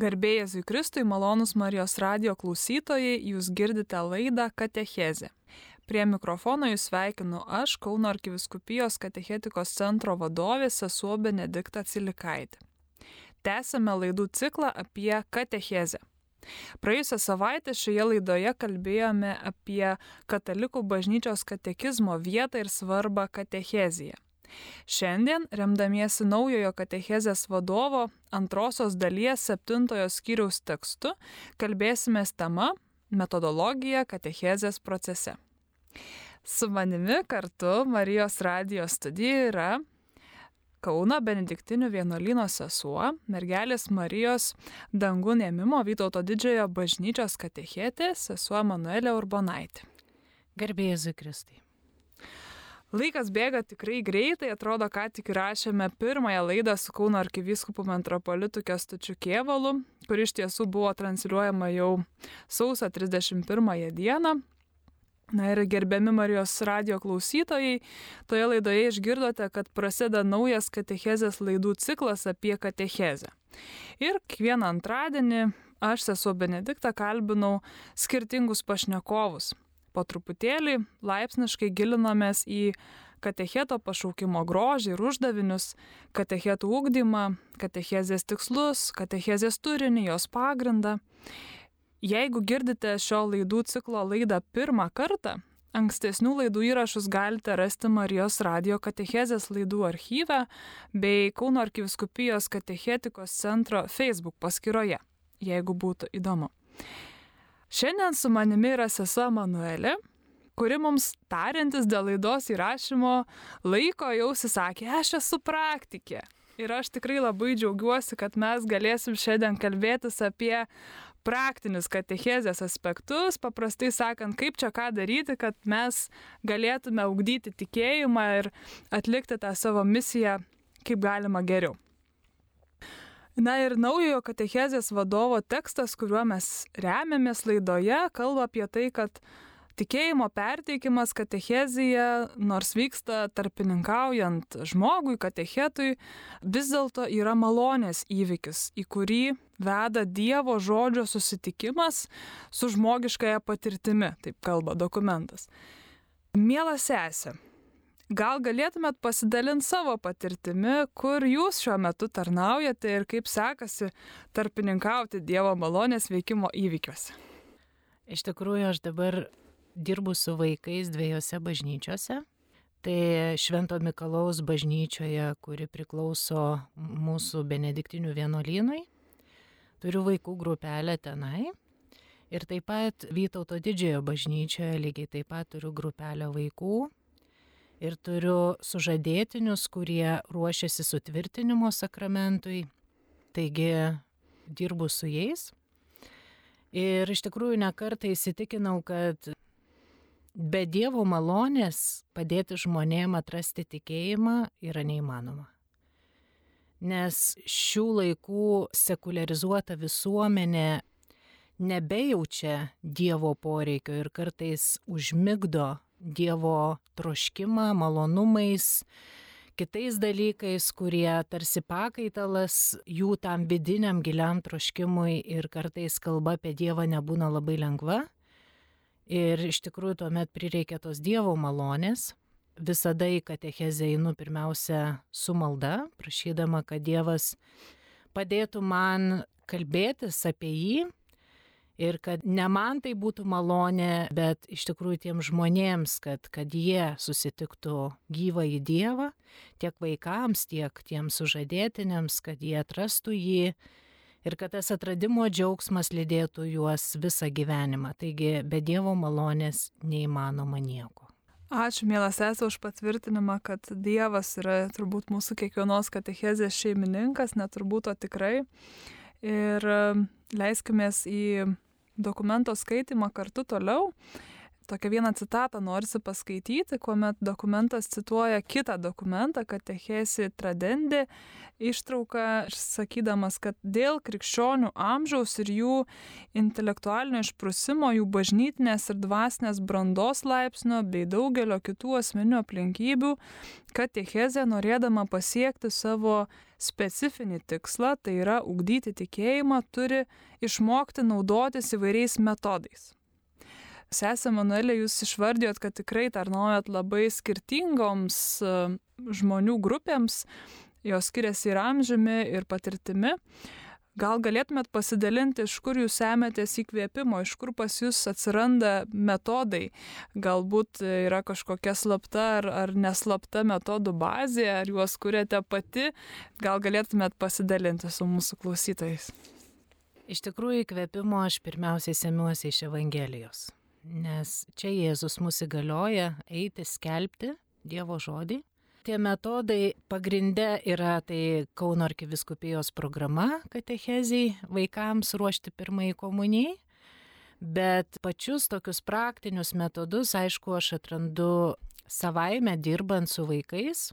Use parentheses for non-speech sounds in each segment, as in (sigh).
Garbėjai Jėzui Kristui, malonus Marijos radio klausytojai, jūs girdite laidą Katechezė. Prie mikrofono jūs sveikinu aš, Kauno arkiviskupijos katechetikos centro vadovė sesuo Benedikta Cilikaitė. Tęsame laidų ciklą apie katechezę. Praėjusią savaitę šioje laidoje kalbėjome apie katalikų bažnyčios katekizmo vietą ir svarbą katecheziją. Šiandien, remdamiesi naujojo katechezės vadovo antrosios dalies septintojo skyriaus tekstu, kalbėsime tema metodologija katechezės procese. Su manimi kartu Marijos radijos studijoje yra Kauno Benediktinių vienuolino sesuo, mergelės Marijos dangų ėmimo Vytauto didžiojo bažnyčios katechetė, sesuo Manuelė Urbonaitė. Garbėjai Kristai. Laikas bėga tikrai greitai, atrodo, ką tik rašėme pirmąją laidą su Kauno arkivyskupu metropolitu Kestučiu Kievalu, kuri iš tiesų buvo transliuojama jau sausio 31 dieną. Na ir gerbiami Marijos radio klausytojai, toje laidoje išgirdote, kad prasideda naujas katechezės laidų ciklas apie katechezę. Ir kiekvieną antradienį aš, sesuo Benediktą, kalbinau skirtingus pašnekovus po truputėlį laipsniškai gilinomės į katecheto pašaukimo grožį ir uždavinius, katechetų ūkdymą, katechezės tikslus, katechezės turinį, jos pagrindą. Jeigu girdite šio laidų ciklo laidą pirmą kartą, ankstesnių laidų įrašus galite rasti Marijos radio katechezės laidų archyve bei Kauno arkiviskupijos katechetikos centro Facebook paskyroje, jeigu būtų įdomu. Šiandien su manimi yra sesuo Manuelė, kuri mums tariantis dėl laidos įrašymo laiko jau susakė, aš esu praktikė. Ir aš tikrai labai džiaugiuosi, kad mes galėsim šiandien kalbėtis apie praktinius katechezės aspektus, paprastai sakant, kaip čia ką daryti, kad mes galėtume augdyti tikėjimą ir atlikti tą savo misiją kaip galima geriau. Na ir naujojo katechezės vadovo tekstas, kuriuo mes remiamės laidoje, kalba apie tai, kad tikėjimo perteikimas katechezija, nors vyksta tarpininkaujant žmogui, katechetui, vis dėlto yra malonės įvykis, į kurį veda Dievo žodžio susitikimas su žmogiškąją patirtimi, taip kalba dokumentas. Mielas sesė, Gal galėtumėt pasidalinti savo patirtimi, kur jūs šiuo metu tarnaujate ir kaip sekasi tarpininkauti Dievo malonės veikimo įvykiuose? Iš tikrųjų, aš dabar dirbu su vaikais dviejose bažnyčiose. Tai Švento Mikalaus bažnyčioje, kuri priklauso mūsų benediktinių vienuolynui. Turiu vaikų grupelę tenai. Ir taip pat Vytauto didžiojo bažnyčioje lygiai taip pat turiu grupelę vaikų ir turiu sužadėtinius, kurie ruošiasi sutvirtinimo sakramentui, taigi dirbu su jais. Ir iš tikrųjų nekartą įsitikinau, kad be Dievo malonės padėti žmonėm atrasti tikėjimą yra neįmanoma. Nes šių laikų sekularizuota visuomenė nebejaučia Dievo poreikio ir kartais užmigdo Dievo troškimą, malonumais, kitais dalykais, kurie tarsi pakaitalas jų tam vidiniam giliam troškimui ir kartais kalba apie Dievą nebūna labai lengva. Ir iš tikrųjų tuomet prireikia tos Dievo malonės. Visada į katechezę einu pirmiausia su malda, prašydama, kad Dievas padėtų man kalbėtis apie jį, ir kad ne man tai būtų malonė, bet iš tikrųjų tiem žmonėms, kad, kad jie susitiktų gyvą į Dievą, tiek vaikams, tiek tiems sužadėtiniams, kad jie atrastų jį ir kad tas atradimo džiaugsmas lydėtų juos visą gyvenimą. Taigi be Dievo malonės neįmanoma nieko. Ačiū, mielas esu, už patvirtinimą, kad Dievas yra turbūt mūsų kiekvienos katechezės šeimininkas, neturbūt o tikrai. Ir leiskime į dokumento skaitimą kartu toliau. Tokią vieną citatą norisi paskaityti, kuomet dokumentas cituoja kitą dokumentą, katechesi tradendi, ištrauką, sakydamas, kad dėl krikščionių amžiaus ir jų intelektualinio išprusimo, jų bažnytinės ir dvasinės brandos laipsnio bei daugelio kitų asmeninių aplinkybių, katechezė norėdama pasiekti savo specifinį tikslą, tai yra ugdyti tikėjimą, turi išmokti naudotis įvairiais metodais. Sesė Manuelė, jūs išvardijot, kad tikrai tarnaujat labai skirtingoms e, žmonių grupėms, jos skiriasi ir amžiumi, ir patirtimi. Gal galėtumėt pasidalinti, iš kur jūs semėtės įkvėpimo, iš kur pas jūs atsiranda metodai. Galbūt yra kažkokia slapta ar, ar neslapta metodų bazė, ar juos kuriate pati. Gal galėtumėt pasidalinti su mūsų klausytojais. Iš tikrųjų, įkvėpimo aš pirmiausiai semiuosi iš Evangelijos nes čia Jėzus mus įgalioja eiti skelbti Dievo žodį. Tie metodai pagrinde yra tai Kauno arkiviskupijos programa katechezijai vaikams ruošti pirmai komunijai, bet pačius tokius praktinius metodus, aišku, aš atrandu savaime dirbant su vaikais,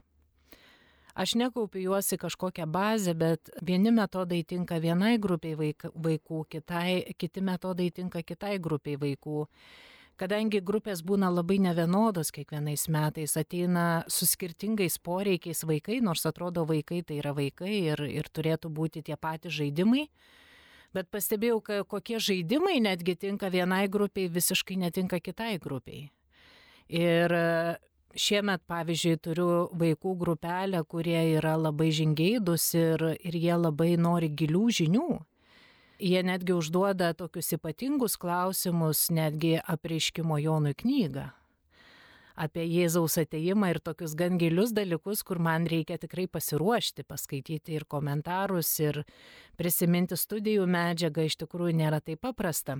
Aš nekaupiu juos į kažkokią bazę, bet vieni metodai tinka vienai grupiai vaikų, kitai, kiti metodai tinka kitai grupiai vaikų. Kadangi grupės būna labai nevienodos kiekvienais metais, ateina su skirtingais poreikiais vaikai, nors atrodo vaikai tai yra vaikai ir, ir turėtų būti tie patys žaidimai, bet pastebėjau, kad kokie žaidimai netgi tinka vienai grupiai, visiškai netinka kitai grupiai. Ir Šiemet, pavyzdžiui, turiu vaikų grupelę, kurie yra labai žingeidus ir, ir jie labai nori gilių žinių. Jie netgi užduoda tokius ypatingus klausimus, netgi apreiškimo Jonui knygą. Apie Jėzaus ateimą ir tokius gan gilius dalykus, kur man reikia tikrai pasiruošti, paskaityti ir komentarus, ir prisiminti studijų medžiagą, iš tikrųjų nėra taip paprasta.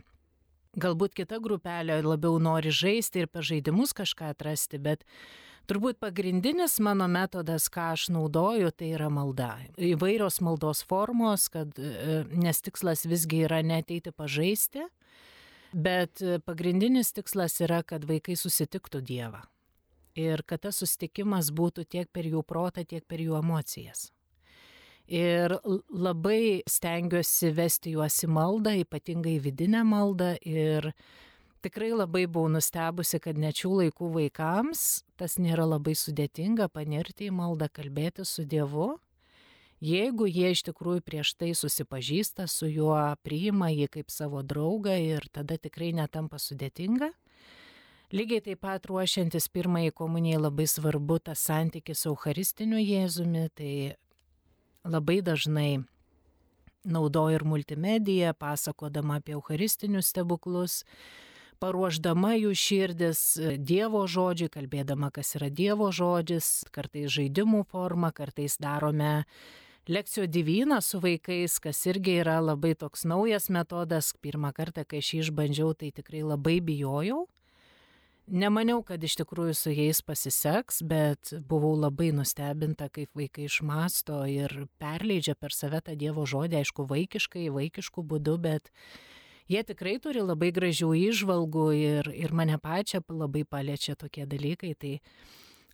Galbūt kita grupelė labiau nori žaisti ir per žaidimus kažką atrasti, bet turbūt pagrindinis mano metodas, ką aš naudoju, tai yra malda. Įvairios maldos formos, kad, e, nes tikslas visgi yra neteiti pažaisti, bet pagrindinis tikslas yra, kad vaikai susitiktų Dievą. Ir kad tas susitikimas būtų tiek per jų protą, tiek per jų emocijas ir labai stengiuosi vesti juos į maldą, ypatingai vidinę maldą ir tikrai labai buvau nustebusi, kad nečių laikų vaikams tas nėra labai sudėtinga panirti į maldą, kalbėti su Dievu. Jeigu jie iš tikrųjų prieš tai susipažįsta su juo, priima jį kaip savo draugą ir tada tikrai netampa sudėtinga. Lygiai taip pat ruošiantis pirmąjį komunijai labai svarbu tas santykis su Eucharistiniu Jėzumi, tai labai dažnai naudoju ir multimediją, pasakodama apie eucharistinius stebuklus, paruoždama jų širdis Dievo žodžiui, kalbėdama, kas yra Dievo žodis, kartais žaidimų forma, kartais darome lekcijų divyną su vaikais, kas irgi yra labai toks naujas metodas. Pirmą kartą, kai aš jį išbandžiau, tai tikrai labai bijojau, Nemaniau, kad iš tikrųjų su jais pasiseks, bet buvau labai nustebinta, kaip vaikai išmasto ir perleidžia per save tą Dievo žodį, aišku, vaikiškai, vaikiškų būdų, bet jie tikrai turi labai gražių išvalgų ir, ir mane pačią labai paliečia tokie dalykai. Tai,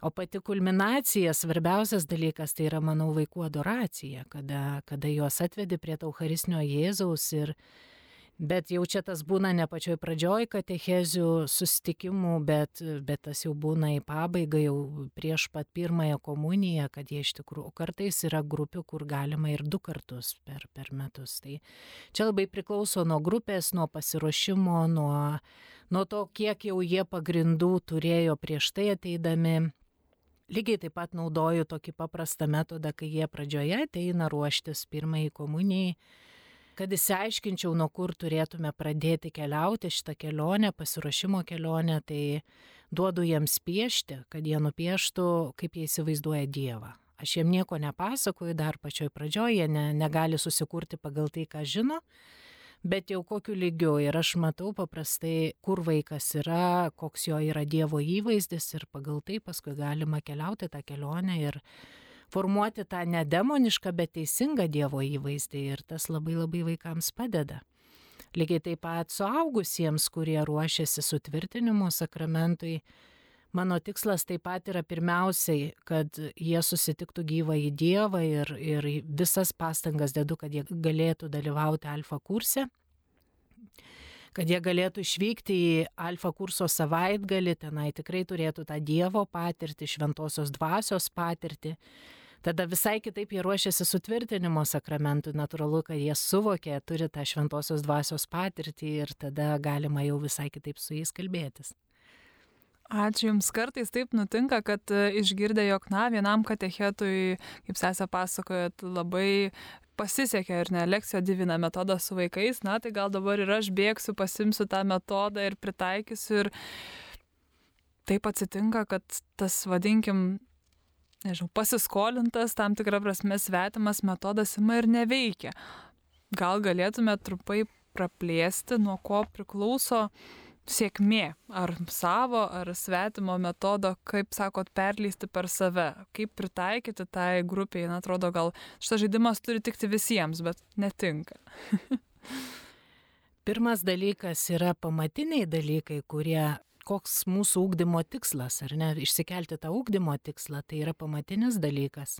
o pati kulminacija, svarbiausias dalykas, tai yra, manau, vaikų adoracija, kada, kada juos atvedi prie Eucharistinio Jėzaus ir Bet jau čia tas būna ne pačioj pradžioj katechezių susitikimų, bet, bet tas jau būna į pabaigą, jau prieš pat pirmąją komuniją, kad jie iš tikrųjų kartais yra grupių, kur galima ir du kartus per, per metus. Tai čia labai priklauso nuo grupės, nuo pasiruošimo, nuo, nuo to, kiek jau jie pagrindų turėjo prieš tai ateidami. Lygiai taip pat naudoju tokį paprastą metodą, kai jie pradžioje ateina ruoštis pirmąjį komunijai kad įsiaiškinčiau, nuo kur turėtume pradėti keliauti šitą kelionę, pasiruošimo kelionę, tai duodu jiems piešti, kad jie nupieštų, kaip jie įsivaizduoja Dievą. Aš jiem nieko nepasakoju, dar pačioj pradžioje jie ne, negali susikurti pagal tai, ką žino, bet jau kokiu lygiu ir aš matau paprastai, kur vaikas yra, koks jo yra Dievo įvaizdis ir pagal tai paskui galima keliauti tą kelionę ir formuoti tą nedemonišką, bet teisingą Dievo įvaizdį ir tas labai labai vaikams padeda. Lygiai taip pat suaugusiems, kurie ruošiasi sutvirtinimo sakramentui, mano tikslas taip pat yra pirmiausiai, kad jie susitiktų gyvą į Dievą ir, ir visas pastangas dedu, kad jie galėtų dalyvauti alfa kurse kad jie galėtų išvykti į alfa kurso savaitgalį, tenai tikrai turėtų tą Dievo patirtį, šventosios dvasios patirtį. Tada visai kitaip jie ruošiasi sutvirtinimo sakramentui, natūralu, kad jie suvokė, turi tą šventosios dvasios patirtį ir tada galima jau visai kitaip su jais kalbėtis. Ačiū Jums kartais taip nutinka, kad e, išgirdę, jog na, vienam katechetui, kaip sesė pasakojot, labai pasisekė ir ne lekcijo divina metodą su vaikais, na tai gal dabar ir aš bėgsiu, pasimsiu tą metodą ir pritaikysiu. Ir taip atsitinka, kad tas, vadinkim, nežinau, pasiskolintas, tam tikrą prasme svetimas metodas ima ir neveikia. Gal galėtume trupai praplėsti, nuo ko priklauso sėkmė, ar savo, ar svetimo metodo, kaip sakot, perleisti per save, kaip pritaikyti tai grupiai. Na, atrodo, gal šitas žaidimas turi tikti visiems, bet netinka. (laughs) Pirmas dalykas yra pamatiniai dalykai, kurie koks mūsų ūkdymo tikslas, ar ne, išsikelti tą ūkdymo tikslą, tai yra pamatinis dalykas.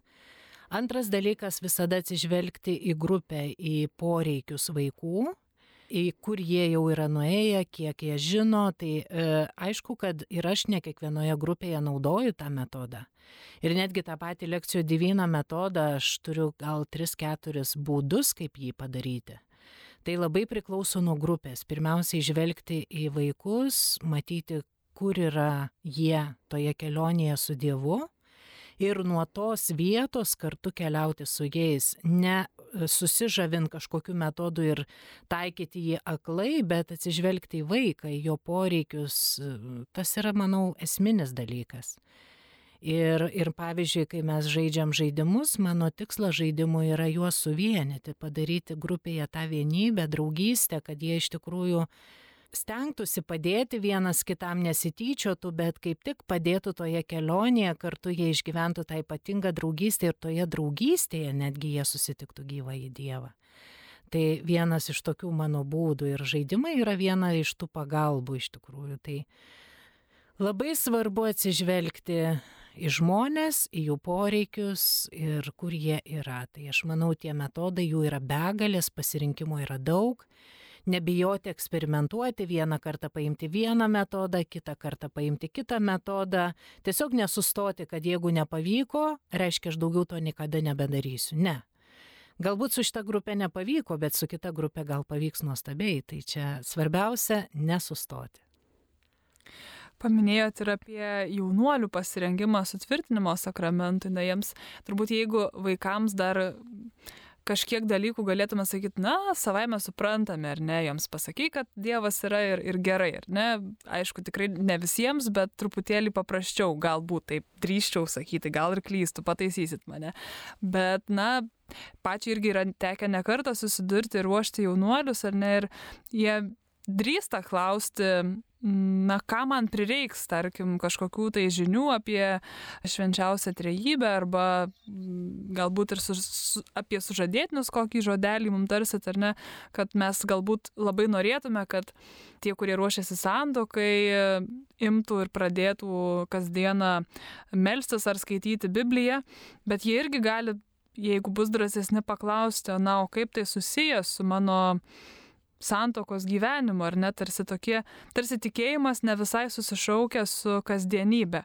Antras dalykas visada atsižvelgti į grupę, į poreikius vaikų, į kur jie jau yra nuėję, kiek jie žino, tai e, aišku, kad ir aš ne kiekvienoje grupėje naudoju tą metodą. Ir netgi tą patį lekcijų divyną metodą aš turiu gal 3-4 būdus, kaip jį padaryti. Tai labai priklauso nuo grupės. Pirmiausiai žvelgti į vaikus, matyti, kur yra jie toje kelionėje su Dievu ir nuo tos vietos kartu keliauti su jais, ne e, susižavint kažkokiu metodu ir taikyti jį aklai, bet atsižvelgti į vaiką, į jo poreikius, e, tas yra, manau, esminis dalykas. Ir, ir pavyzdžiui, kai mes žaidžiam žaidimus, mano tikslas žaidimų yra juos suvienyti, padaryti grupėje tą vienybę, draugystę, kad jie iš tikrųjų stengtųsi padėti vienas kitam nesityčiotų, bet kaip tik padėtų toje kelionėje, kartu jie išgyventų tą ypatingą draugystę ir toje draugystėje netgi jie susitiktų gyvą į Dievą. Tai vienas iš tokių mano būdų ir žaidimai yra viena iš tų pagalbų iš tikrųjų. Tai labai svarbu atsižvelgti į žmonės, į jų poreikius ir kur jie yra. Tai aš manau, tie metodai jų yra begalės, pasirinkimo yra daug nebijoti eksperimentuoti, vieną kartą paimti vieną metodą, kitą kartą paimti kitą metodą, tiesiog nesustoti, kad jeigu nepavyko, reiškia, aš daugiau to niekada nebedarysiu. Ne. Galbūt su šita grupė nepavyko, bet su kita grupė gal pavyks nuostabiai. Tai čia svarbiausia - nesustoti. Paminėjot ir apie jaunuolių pasirengimą sutvirtinimo sakramentui, na jiems turbūt jeigu vaikams dar kažkiek dalykų galėtume sakyti, na, savai mes suprantame, ar ne, joms pasakai, kad Dievas yra ir, ir gerai, ar ne, aišku, tikrai ne visiems, bet truputėlį paprasčiau, galbūt taip drįščiau sakyti, gal ir klystų, pataisysit mane. Bet, na, pačiai irgi yra tekę nekartą susidurti ir ruošti jaunuolius, ar ne, ir jie drįsta klausti, na, ką man prireiks, tarkim, kažkokių tai žinių apie švenčiausią trejybę arba mm, galbūt ir su, su, apie sužadėtinius kokį žodelį mums tarsit, ar ne, kad mes galbūt labai norėtume, kad tie, kurie ruošiasi santokai, imtų ir pradėtų kasdieną melstis ar skaityti Bibliją, bet jie irgi gali, jeigu bus drąsesni, paklausti, na, o kaip tai susijęs su mano santokos gyvenimu, ar ne, tarsi tokie, tarsi tikėjimas ne visai susišaukia su kasdienybė.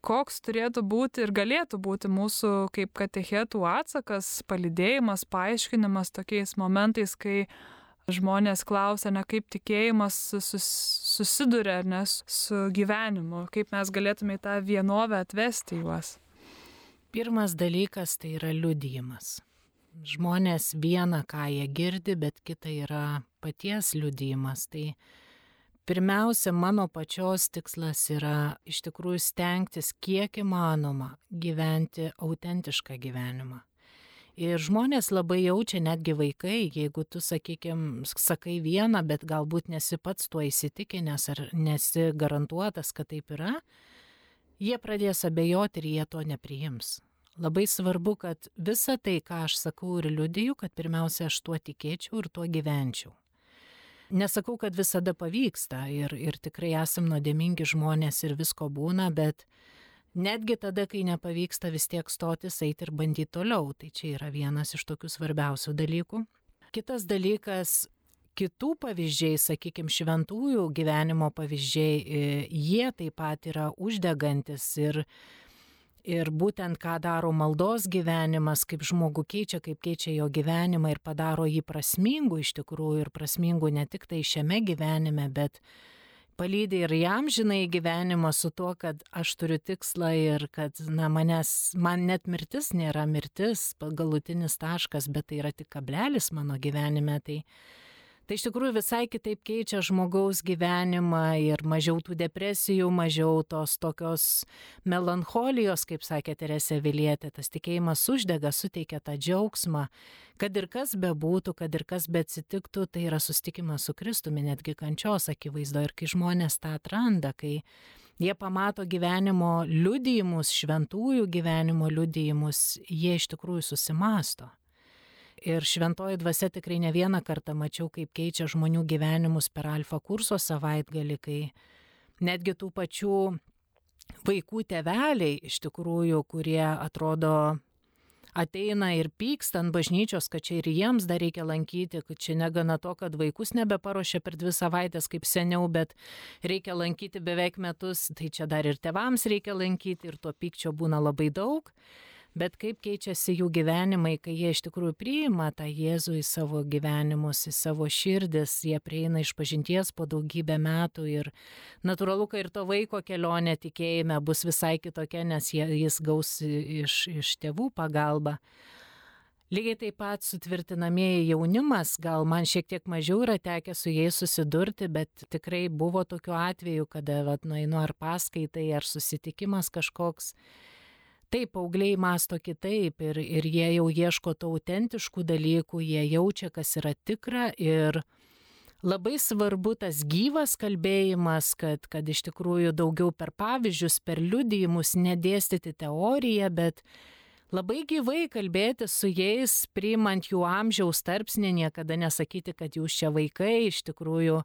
Koks turėtų būti ir galėtų būti mūsų kaip katechetų atsakas, palidėjimas, paaiškinimas tokiais momentais, kai žmonės klausia, ne kaip tikėjimas sus, susiduria ne, su gyvenimu, kaip mes galėtume į tą vienovę atvesti juos. Pirmas dalykas tai yra liudijimas žmonės viena, ką jie girdi, bet kita yra paties liudijimas. Tai pirmiausia, mano pačios tikslas yra iš tikrųjų stengtis kiek įmanoma gyventi autentišką gyvenimą. Ir žmonės labai jaučia, netgi vaikai, jeigu tu, sakykime, sakai vieną, bet galbūt nesi pats tuo įsitikinęs ar nesi garantuotas, kad taip yra, jie pradės abejoti ir jie to nepriims. Labai svarbu, kad visa tai, ką aš sakau ir liudiju, kad pirmiausia aš tuo tikėčiau ir tuo gyvenčiau. Nesakau, kad visada pavyksta ir, ir tikrai esam nuodėmingi žmonės ir visko būna, bet netgi tada, kai nepavyksta vis tiek stotis, eiti ir bandyti toliau. Tai čia yra vienas iš tokių svarbiausių dalykų. Kitas dalykas, kitų pavyzdžiai, sakykime, šventųjų gyvenimo pavyzdžiai, e, jie taip pat yra uždegantis ir Ir būtent ką daro maldos gyvenimas, kaip žmogų keičia, kaip keičia jo gyvenimą ir padaro jį prasmingu iš tikrųjų ir prasmingu ne tik tai šiame gyvenime, bet palydė ir jam žinai gyvenimą su tuo, kad aš turiu tikslą ir kad, na, manęs, man net mirtis nėra mirtis, galutinis taškas, bet tai yra tik kablelis mano gyvenime. Tai, Tai iš tikrųjų visai kitaip keičia žmogaus gyvenimą ir mažiau tų depresijų, mažiau tos tokios melancholijos, kaip sakė Teresė Vilietė, tas tikėjimas uždega, suteikia tą džiaugsmą, kad ir kas bebūtų, kad ir kas beatsitiktų, tai yra sustikimas su Kristumi, netgi kančios akivaizdo ir kai žmonės tą atranda, kai jie pamato gyvenimo liudijimus, šventųjų gyvenimo liudijimus, jie iš tikrųjų susimasto. Ir šventoji dvasia tikrai ne vieną kartą mačiau, kaip keičia žmonių gyvenimus per alfa kurso savaitgalį, kai netgi tų pačių vaikų teveliai iš tikrųjų, kurie atrodo ateina ir pyksta ant bažnyčios, kad čia ir jiems dar reikia lankyti, kad čia negana to, kad vaikus nebeparuošia per dvi savaitės kaip seniau, bet reikia lankyti beveik metus, tai čia dar ir tevams reikia lankyti ir to pykčio būna labai daug bet kaip keičiasi jų gyvenimai, kai jie iš tikrųjų priima tą Jėzų į savo gyvenimus, į savo širdis, jie prieina iš pažinties po daugybę metų ir natūralu, kad ir to vaiko kelionė tikėjime bus visai kitokia, nes jis gaus iš, iš tėvų pagalbą. Lygiai taip pat sutvirtinamieji jaunimas, gal man šiek tiek mažiau yra tekę su jais susidurti, bet tikrai buvo tokiu atveju, kada, vad, nueinu ar paskaitai, ar susitikimas kažkoks Taip, paaugliai masto kitaip ir, ir jie jau ieško tų autentiškų dalykų, jie jaučia, kas yra tikra ir labai svarbu tas gyvas kalbėjimas, kad, kad iš tikrųjų daugiau per pavyzdžius, per liudijimus nedėstyti teoriją, bet labai gyvai kalbėti su jais, priimant jų amžiaus tarpsnį, niekada nesakyti, kad jūs čia vaikai, iš tikrųjų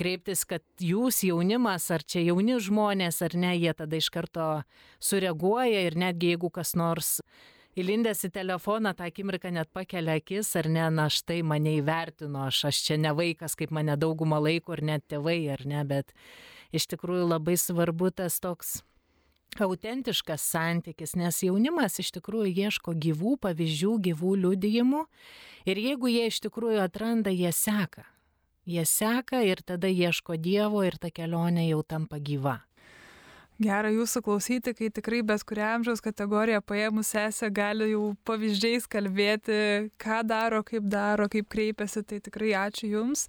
kreiptis, kad jūs jaunimas, ar čia jauni žmonės, ar ne, jie tada iš karto sureaguoja ir netgi jeigu kas nors įlindęs į telefoną tą akimirką net pakelia akis, ar ne, na štai mane įvertino, aš, aš čia ne vaikas, kaip mane daugumą laiko, ar net tėvai, ar ne, bet iš tikrųjų labai svarbu tas toks autentiškas santykis, nes jaunimas iš tikrųjų ieško gyvų pavyzdžių, gyvų liudijimų ir jeigu jie iš tikrųjų atranda, jie seka. Jie seka ir tada ieško Dievo ir ta kelionė jau tampa gyva. Gera jūsų klausyti, kai tikrai bet kurią amžiaus kategoriją paėmus esę gali jau pavyzdžiais kalbėti, ką daro, kaip daro, kaip kreipiasi, tai tikrai ačiū Jums.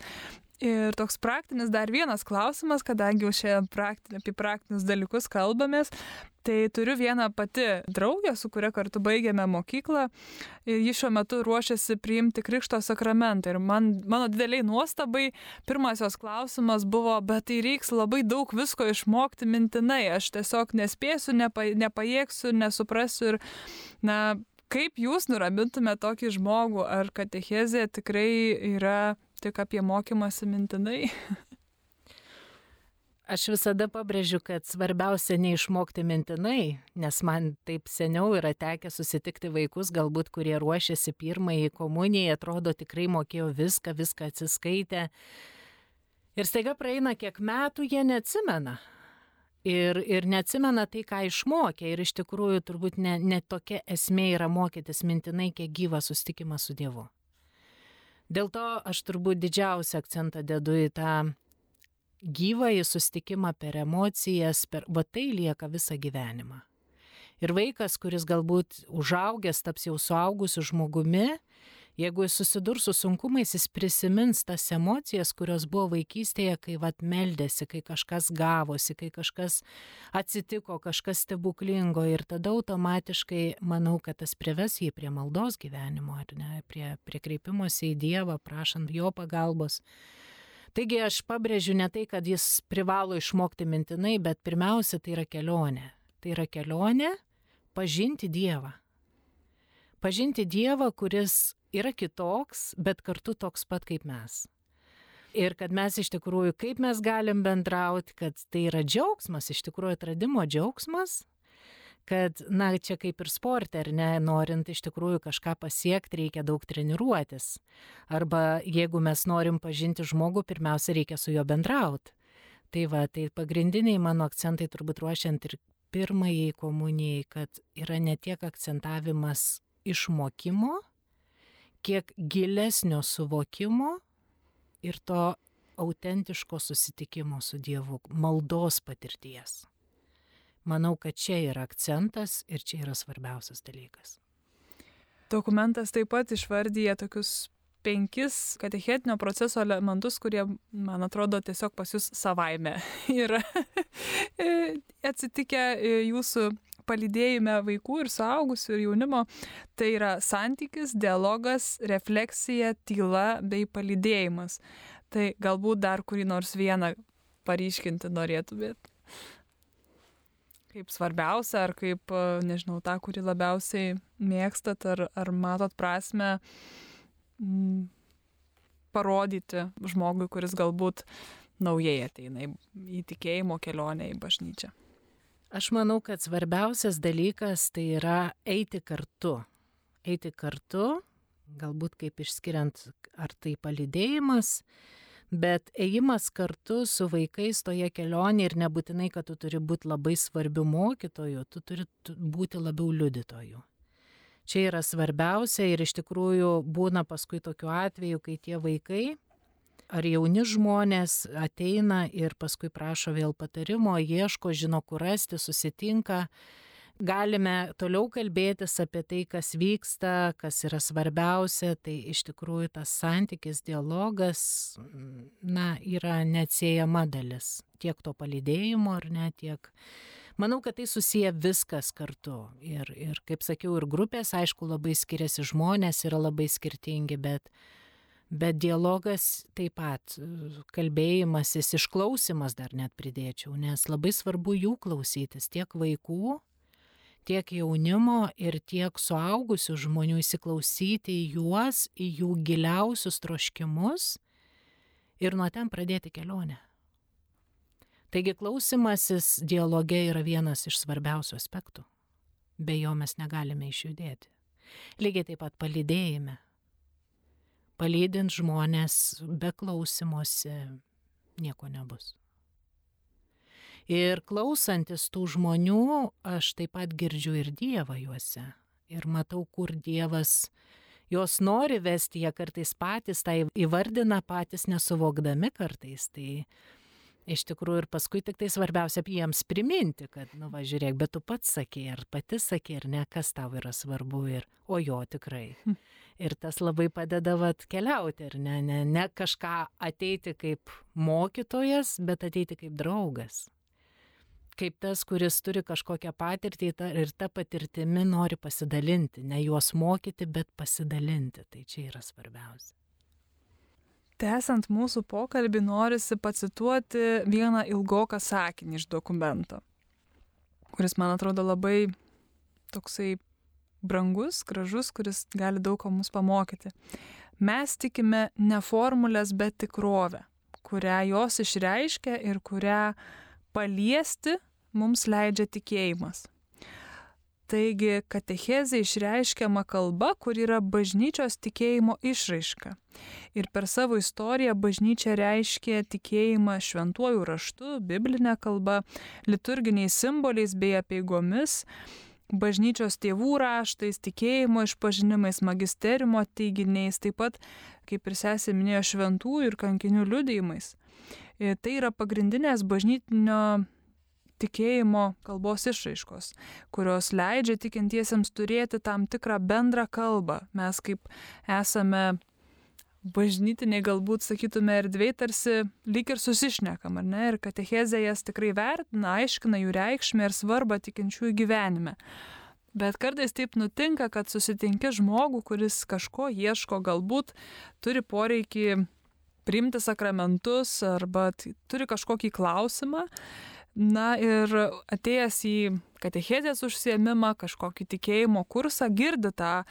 Ir toks praktinis dar vienas klausimas, kadangi jau šiandien praktinė, apie praktinius dalykus kalbamės, tai turiu vieną pati draugę, su kuria kartu baigėme mokyklą. Ir ji šiuo metu ruošiasi priimti Krikšto sakramentą. Ir man, mano dideliai nuostabai pirmasis klausimas buvo, bet tai reiks labai daug visko išmokti mintinai, aš tiesiog nespėsiu, nepa, nepajėgsiu, nesuprasiu ir, na, kaip jūs nuramintume tokį žmogų, ar katechezė tikrai yra tik apie mokymąsi mintinai. Aš visada pabrėžiu, kad svarbiausia neišmokti mintinai, nes man taip seniau yra tekę susitikti vaikus, galbūt kurie ruošiasi pirmąjį komuniją, atrodo tikrai mokėjo viską, viską atsiskaitę. Ir staiga praeina kiek metų, jie neatsimena. Ir, ir neatsimena tai, ką išmokė. Ir iš tikrųjų turbūt ne, ne tokia esmė yra mokytis mintinai, kiek gyvas susitikimas su Dievu. Dėl to aš turbūt didžiausią akcentą dedu į tą gyvąjį sustikimą per emocijas, per, va tai lieka visą gyvenimą. Ir vaikas, kuris galbūt užaugęs taps jau suaugusiu žmogumi, Jeigu jis susidurs su sunkumais, jis prisimins tas emocijas, kurios buvo vaikystėje, kai vat meldėsi, kai kažkas gavosi, kai kažkas atsitiko, kažkas stebuklingo ir tada automatiškai manau, kad tas prives jį prie maldos gyvenimo, ar ne, prie, prie kreipimosi į Dievą, prašant jo pagalbos. Taigi aš pabrėžiu ne tai, kad jis privalo išmokti mintinai, bet pirmiausia tai yra kelionė. Tai yra kelionė pažinti Dievą. Pažinti Dievą, kuris yra kitoks, bet kartu toks pat kaip mes. Ir kad mes iš tikrųjų, kaip mes galim bendrauti, kad tai yra džiaugsmas, iš tikrųjų atradimo džiaugsmas, kad, na, čia kaip ir sporte, ar ne, norint iš tikrųjų kažką pasiekti, reikia daug treniruotis. Arba jeigu mes norim pažinti žmogų, pirmiausia, reikia su juo bendrauti. Tai va, tai pagrindiniai mano akcentai turbūt ruošiant ir pirmajai komunijai, kad yra ne tiek akcentavimas išmokimo, kiek gilesnio suvokimo ir to autentiško susitikimo su Dievu, maldos patirties. Manau, kad čia yra akcentas ir čia yra svarbiausias dalykas. Dokumentas taip pat išvardyja tokius penkis katechetinio proceso elementus, kurie, man atrodo, tiesiog pas jūs savaime (laughs) yra atsitikę jūsų palydėjime vaikų ir suaugusių ir jaunimo. Tai yra santykis, dialogas, refleksija, tyla bei palydėjimas. Tai galbūt dar kurį nors vieną paryškinti norėtumėt. Kaip svarbiausia, ar kaip, nežinau, tą, kurį labiausiai mėgstat, ar, ar matot prasme m, parodyti žmogui, kuris galbūt naujai ateina į tikėjimo kelionę į bažnyčią. Aš manau, kad svarbiausias dalykas tai yra eiti kartu. Eiti kartu, galbūt kaip išskiriant, ar tai palidėjimas, bet ėjimas kartu su vaikais toje kelionėje ir nebūtinai, kad tu turi būti labai svarbiu mokytoju, tu turi būti labiau liudytoju. Čia yra svarbiausia ir iš tikrųjų būna paskui tokiu atveju, kai tie vaikai ar jauni žmonės ateina ir paskui prašo vėl patarimo, ieško, žino, kur rasti, susitinka. Galime toliau kalbėtis apie tai, kas vyksta, kas yra svarbiausia, tai iš tikrųjų tas santykis, dialogas, na, yra neatsiejama dalis tiek to palydėjimo ar ne, tiek manau, kad tai susiję viskas kartu. Ir, ir kaip sakiau, ir grupės, aišku, labai skiriasi žmonės, yra labai skirtingi, bet Bet dialogas taip pat, kalbėjimasis, išklausimas dar net pridėčiau, nes labai svarbu jų klausytis tiek vaikų, tiek jaunimo ir tiek suaugusių žmonių įsiklausyti į juos, į jų giliausius troškimus ir nuo ten pradėti kelionę. Taigi klausimasis dialoge yra vienas iš svarbiausių aspektų. Be jo mes negalime išjudėti. Lygiai taip pat palydėjime palydint žmonės be klausimuose nieko nebus. Ir klausantis tų žmonių, aš taip pat girdžiu ir Dievą juose. Ir matau, kur Dievas juos nori vesti, jie kartais patys tai įvardina, patys nesuvokdami kartais. Tai iš tikrųjų ir paskui tik tai svarbiausia jiems priminti, kad, nu va, žiūrėk, bet tu pats sakė, ar pati sakė, ar ne, kas tau yra svarbu ir, o jo tikrai. Hm. Ir tas labai padeda vat keliauti ir ne, ne, ne kažką ateiti kaip mokytojas, bet ateiti kaip draugas. Kaip tas, kuris turi kažkokią patirtį ir tą patirtimi nori pasidalinti, ne juos mokyti, bet pasidalinti. Tai čia yra svarbiausia. Tęsant mūsų pokalbį, norisi pacituoti vieną ilgoką sakinį iš dokumento, kuris man atrodo labai toksai brangus, gražus, kuris gali daug ko mus pamokyti. Mes tikime ne formulės, bet tikrovę, kurią jos išreiškia ir kurią paliesti mums leidžia tikėjimas. Taigi katechezė išreiškiama kalba, kur yra bažnyčios tikėjimo išraiška. Ir per savo istoriją bažnyčia reiškė tikėjimą šventuoju raštu, biblinė kalba, liturginiais simboliais bei apieigomis bažnyčios tėvų raštais, tikėjimo išpažinimais, magisteriumo teiginiais, taip pat, kaip ir sesė minėjo, šventųjų ir kankinių liudijimais. E, tai yra pagrindinės bažnytinio tikėjimo kalbos išraiškos, kurios leidžia tikintiesiems turėti tam tikrą bendrą kalbą. Mes kaip esame bažnytiniai galbūt sakytume erdvėj tarsi lyg ir susišnekam, ar ne? Ir katechezė jas tikrai vertina, aiškina jų reikšmę ir svarbą tikinčiųjų gyvenime. Bet kartais taip nutinka, kad susitinki žmogų, kuris kažko ieško, galbūt turi poreikį priimti sakramentus arba turi kažkokį klausimą. Na ir atėjęs į katechezės užsiemimą, kažkokį tikėjimo kursą, girdi tą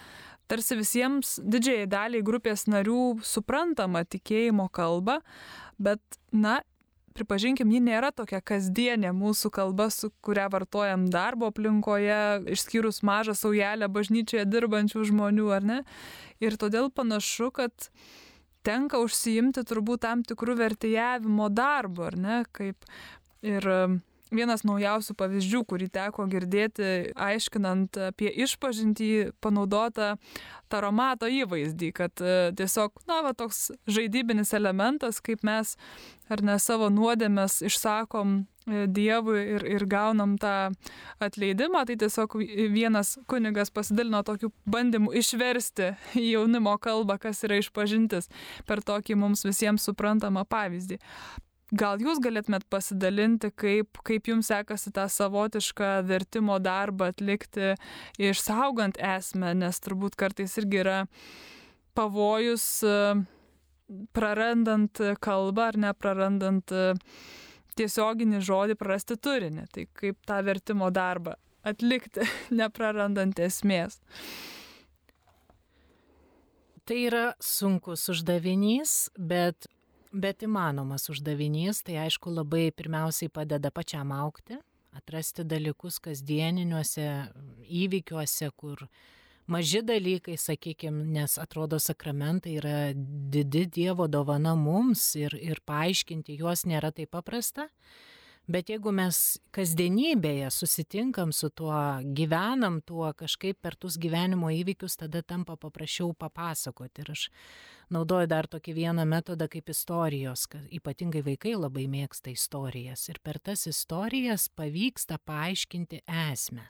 tarsi visiems didžiai daliai grupės narių suprantama tikėjimo kalba, bet, na, pripažinkim, ji nėra tokia kasdienė mūsų kalba, su kuria vartojam darbo aplinkoje, išskyrus mažą saujelę bažnyčioje dirbančių žmonių, ar ne? Ir todėl panašu, kad tenka užsiimti turbūt tam tikrų vertėjavimo darbo, ar ne? Kaip ir vienas naujausių pavyzdžių, kurį teko girdėti, aiškinant apie išpažintį panaudotą taromato įvaizdį, kad e, tiesiog, na, va, toks žaidybinis elementas, kaip mes ar ne savo nuodėmės išsakom e, Dievui ir, ir gaunam tą atleidimą, tai tiesiog vienas kunigas pasidalino tokiu bandymu išversti į jaunimo kalbą, kas yra išpažintis, per tokį mums visiems suprantamą pavyzdį. Gal jūs galėtumėt pasidalinti, kaip, kaip jums sekasi tą savotišką vertimo darbą atlikti, išsaugant esmę, nes turbūt kartais irgi yra pavojus e, prarandant kalbą ar neprarandant e, tiesioginį žodį, prarasti turinį. Tai kaip tą vertimo darbą atlikti, (laughs) neprarandant esmės. Tai yra sunkus uždavinys, bet bet įmanomas uždavinys, tai aišku labai pirmiausiai padeda pačiam aukti, atrasti dalykus kasdieniniuose įvykiuose, kur maži dalykai, sakykime, nes atrodo sakramentai yra didi Dievo dovana mums ir, ir paaiškinti juos nėra taip paprasta. Bet jeigu mes kasdienybėje susitinkam su tuo, gyvenam tuo kažkaip per tuos gyvenimo įvykius, tada tampa paprasčiau papasakoti. Ir aš naudoju dar tokį vieną metodą kaip istorijos, kad ypatingai vaikai labai mėgsta istorijas. Ir per tas istorijas pavyksta paaiškinti esmę.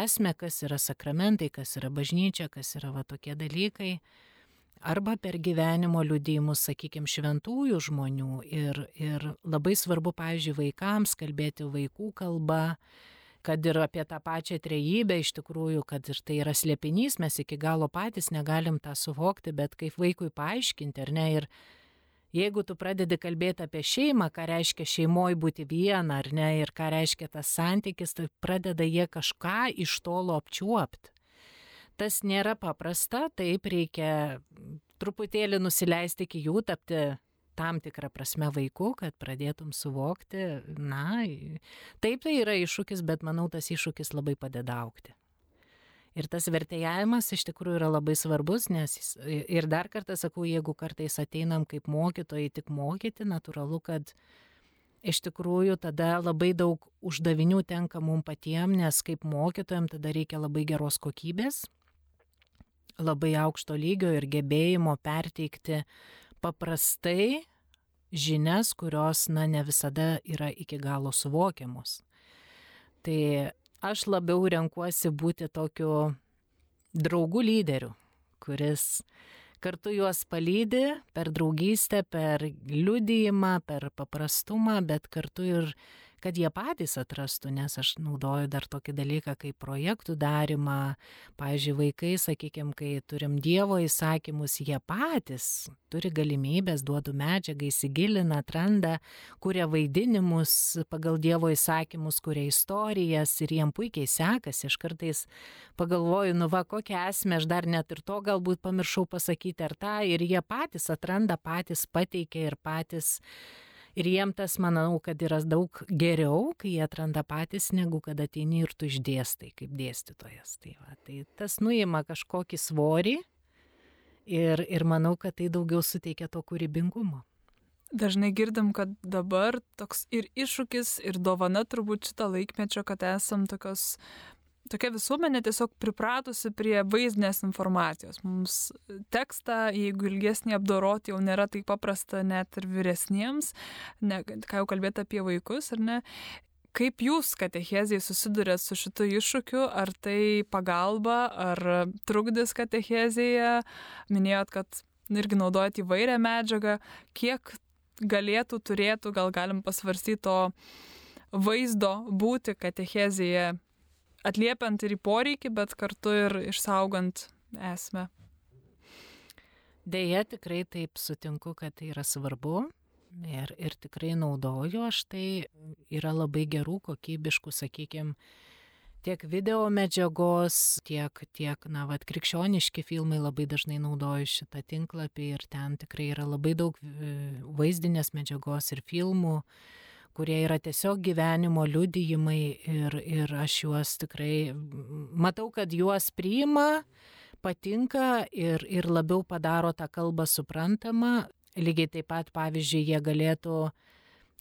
Esmę, kas yra sakramentai, kas yra bažnyčia, kas yra va tokie dalykai arba per gyvenimo liudijimus, sakykime, šventųjų žmonių. Ir, ir labai svarbu, pavyzdžiui, vaikams kalbėti vaikų kalba, kad ir apie tą pačią trejybę iš tikrųjų, kad ir tai yra slėpinys, mes iki galo patys negalim tą suvokti, bet kaip vaikui paaiškinti, ar ne? Ir jeigu tu pradedi kalbėti apie šeimą, ką reiškia šeimoje būti viena, ar ne, ir ką reiškia tas santykis, tai pradeda jie kažką iš tolo apčiuopti tas nėra paprasta, taip reikia truputėlį nusileisti iki jų, tapti tam tikrą prasme vaiku, kad pradėtum suvokti, na, taip tai yra iššūkis, bet manau, tas iššūkis labai padeda aukti. Ir tas vertėjavimas iš tikrųjų yra labai svarbus, nes ir dar kartą sakau, jeigu kartais ateinam kaip mokytojai tik mokyti, natūralu, kad iš tikrųjų tada labai daug uždavinių tenka mums patiems, nes kaip mokytojam tada reikia labai geros kokybės, labai aukšto lygio ir gebėjimo perteikti paprastai žinias, kurios, na, ne visada yra iki galo suvokiamos. Tai aš labiau renkuosi būti tokiu draugų lyderiu, kuris kartu juos palydi per draugystę, per liudijimą, per paprastumą, bet kartu ir kad jie patys atrastų, nes aš naudoju dar tokį dalyką kaip projektų darimą. Pavyzdžiui, vaikai, sakykime, kai turim Dievo įsakymus, jie patys turi galimybės, duodu medžiagą, įsigilina, atranda, kuria vaidinimus pagal Dievo įsakymus, kuria istorijas ir jiem puikiai sekasi. Aš kartais pagalvoju, nu va, kokią esmę aš dar net ir to galbūt pamiršau pasakyti ar tą, ir jie patys atranda, patys pateikia ir patys Ir jiem tas, manau, kad yra daug geriau, kai jie atranda patys, negu kad ateini ir tu išdėstai kaip dėstytojas. Tai, va, tai tas nuima kažkokį svorį ir, ir manau, kad tai daugiau suteikia to kūrybingumo. Dažnai girdim, kad dabar toks ir iššūkis, ir dovana turbūt šito laikmečio, kad esam tokios tokia visuomenė tiesiog pripratusi prie vaizdinės informacijos. Mums tekstą, jeigu ilgesnį apdoroti, jau nėra taip paprasta net ir vyresniems, ne, ką jau kalbėti apie vaikus, ar ne. Kaip jūs, katechezijai, susidurėt su šitu iššūkiu? Ar tai pagalba, ar trukdys katechezija? Minėjot, kad irgi naudojat įvairią medžiagą. Kiek galėtų, turėtų, gal galim pasvarstyti to vaizdo būti katechezija atliepiant ir į poreikį, bet kartu ir išsaugant esmę. Deja, tikrai taip sutinku, kad tai yra svarbu ir, ir tikrai naudoju aš tai. Yra labai gerų, kokybiškų, sakykime, tiek video medžiagos, tiek, tiek na, vat, krikščioniški filmai labai dažnai naudoju šitą tinklapį ir ten tikrai yra labai daug e, vaizdinės medžiagos ir filmų, kurie yra tiesiog gyvenimo liudijimai ir, ir aš juos tikrai matau, kad juos priima, patinka ir, ir labiau padaro tą kalbą suprantamą. Lygiai taip pat, pavyzdžiui, jie galėtų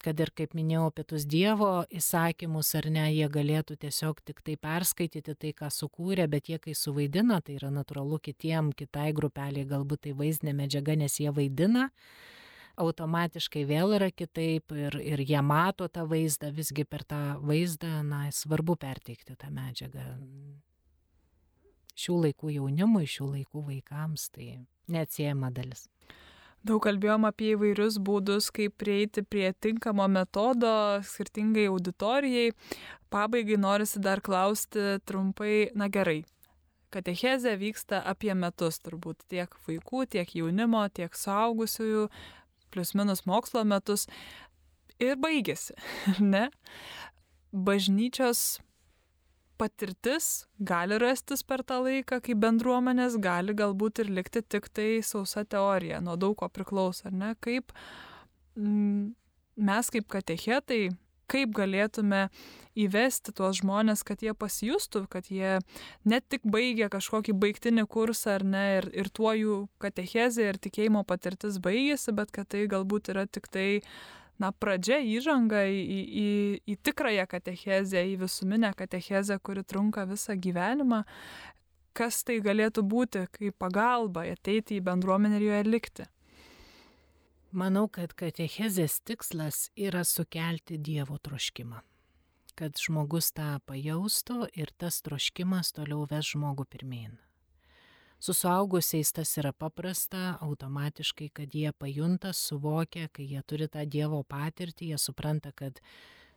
kad ir kaip minėjau apie tus Dievo įsakymus ar ne, jie galėtų tiesiog tik tai perskaityti tai, ką sukūrė, bet jie kai suvaidina, tai yra natūralu kitiem, kitai grupeliai galbūt tai vaizdinė medžiaga, nes jie vaidina, automatiškai vėl yra kitaip ir, ir jie mato tą vaizdą, visgi per tą vaizdą, na, svarbu perteikti tą medžiagą. Šių laikų jaunimui, šių laikų vaikams tai neatsiejama dalis. Daug kalbėjom apie įvairius būdus, kaip prieiti prie tinkamo metodo skirtingai auditorijai. Pabaigai norisi dar klausti trumpai, na gerai. Katechezė vyksta apie metus turbūt tiek vaikų, tiek jaunimo, tiek suaugusiųjų, plus minus mokslo metus. Ir baigėsi, (laughs) ne? Bažnyčios patirtis gali rastis per tą laiką, kai bendruomenės gali galbūt ir likti tik tai sausa teorija, nuo daug ko priklauso, ar ne? Kaip mm, mes kaip katechetai, kaip galėtume įvesti tuos žmonės, kad jie pasijustų, kad jie ne tik baigė kažkokį baigtinį kursą ar ne, ir, ir tuo jų katechezė ir tikėjimo patirtis baigėsi, bet kad tai galbūt yra tik tai na, pradžia, įžanga į, į, į, į tikrąją katechezę, į visuminę katechezę, kuri trunka visą gyvenimą, kas tai galėtų būti kaip pagalba ateiti į bendruomenę ir joje likti. Manau, kad katechezės tikslas yra sukelti Dievo troškimą. Kad žmogus tą pajaustų ir tas troškimas toliau ves žmogų pirmin. Su suaugusiais tas yra paprasta, automatiškai, kad jie pajunta, suvokia, kai jie turi tą Dievo patirtį, jie supranta, kad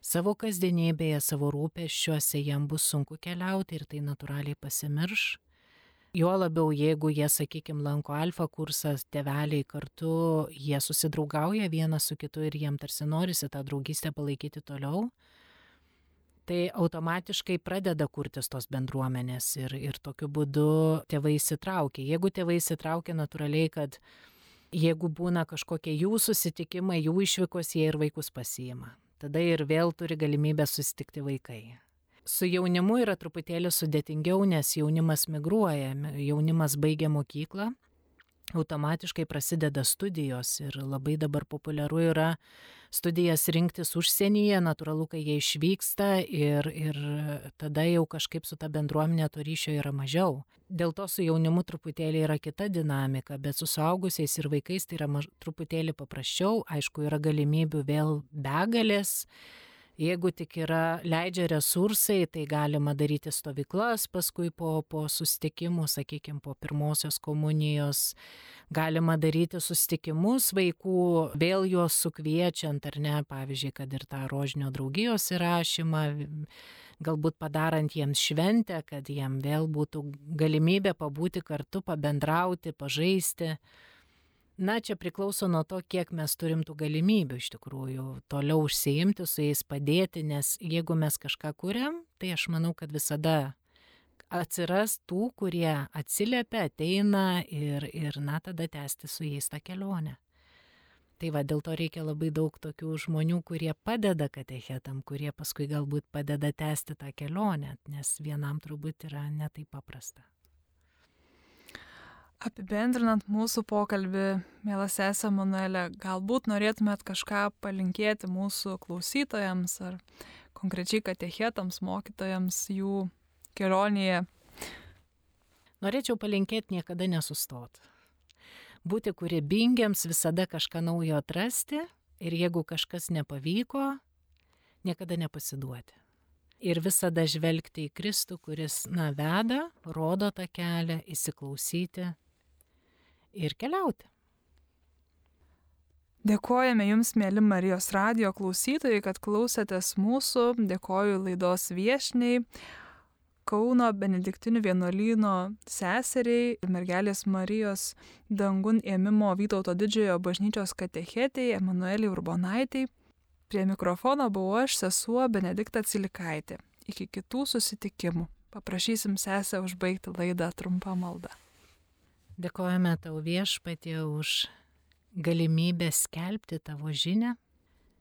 savo kasdienybėje, savo rūpeščiuose jam bus sunku keliauti ir tai natūraliai pasimirš. Juo labiau, jeigu jie, sakykime, lanko alfa kursą, teveliai kartu, jie susidraugauja vienas su kitu ir jiem tarsi norisi tą draugystę palaikyti toliau tai automatiškai pradeda kurtis tos bendruomenės ir, ir tokiu būdu tėvai įsitraukia. Jeigu tėvai įsitraukia natūraliai, kad jeigu būna kažkokie jų susitikimai, jų išvykos, jie ir vaikus pasiima. Tada ir vėl turi galimybę susitikti vaikai. Su jaunimu yra truputėlį sudėtingiau, nes jaunimas migruoja, jaunimas baigia mokyklą, automatiškai prasideda studijos ir labai dabar populiaru yra studijas rinktis užsienyje, natūralu, kai jie išvyksta ir, ir tada jau kažkaip su ta bendruomenė to ryšio yra mažiau. Dėl to su jaunimu truputėlį yra kita dinamika, bet su suaugusiais ir vaikais tai yra maž, truputėlį paprasčiau, aišku, yra galimybių vėl begalės Jeigu tik yra leidžia resursai, tai galima daryti stovyklas paskui po, po sustikimų, sakykime, po pirmosios komunijos. Galima daryti sustikimus vaikų, vėl juos sukviečiant, ar ne, pavyzdžiui, kad ir tą rožinio draugijos įrašymą, galbūt padarant jiems šventę, kad jiem vėl būtų galimybė pabūti kartu, pabendrauti, pažaisti. Na, čia priklauso nuo to, kiek mes turim tų galimybių iš tikrųjų toliau užsiimti, su jais padėti, nes jeigu mes kažką kuriam, tai aš manau, kad visada atsiras tų, kurie atsiliepia, ateina ir, ir na, tada tęsti su jais tą kelionę. Tai va, dėl to reikia labai daug tokių žmonių, kurie padeda katechetam, kurie paskui galbūt padeda tęsti tą kelionę, nes vienam turbūt yra netai paprasta. Apibendrinant mūsų pokalbį, mielas esė Manuelė, galbūt norėtumėt kažką palinkėti mūsų klausytojams ar konkrečiai katechetams, mokytojams jų kelionėje. Norėčiau palinkėti niekada nesustoti. Būti kūrybingiams, visada kažką naujo atrasti ir jeigu kažkas nepavyko, niekada nepasiduoti. Ir visada žvelgti į Kristų, kuris, na, veda, rodo tą kelią, įsiklausyti ir keliauti. Dėkojame Jums, mėly Marijos radio klausytojai, kad klausėtės mūsų. Dėkoju laidos viešniai, Kauno Benediktinių vienuolyno seseriai mergelės Marijos dangun ėmimo Vytauto didžiojo bažnyčios katechetėjai Emanueliai Urbonaitėjai. Prie mikrofono buvau aš, sesuo Benedikta Cilikaitė. Iki kitų susitikimų. Paprašysim sesę užbaigti laidą trumpą maldą. Dėkojame tau viešpatie už galimybę skelbti tavo žinę.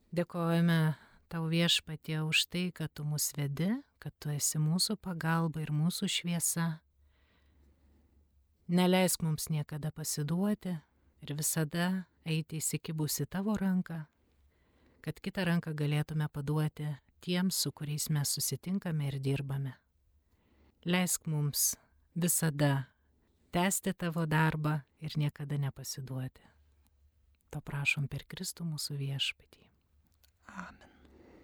Dėkojame tau viešpatie už tai, kad tu mus vedi, kad tu esi mūsų pagalba ir mūsų šviesa. Neleisk mums niekada pasiduoti ir visada eiti įsikibusi tavo ranką, kad kitą ranką galėtume paduoti tiems, su kuriais mes susitinkame ir dirbame. Leisk mums visada tęsti tavo darbą ir niekada nepasiduoti. To prašom per Kristų mūsų viešpatį. Amen.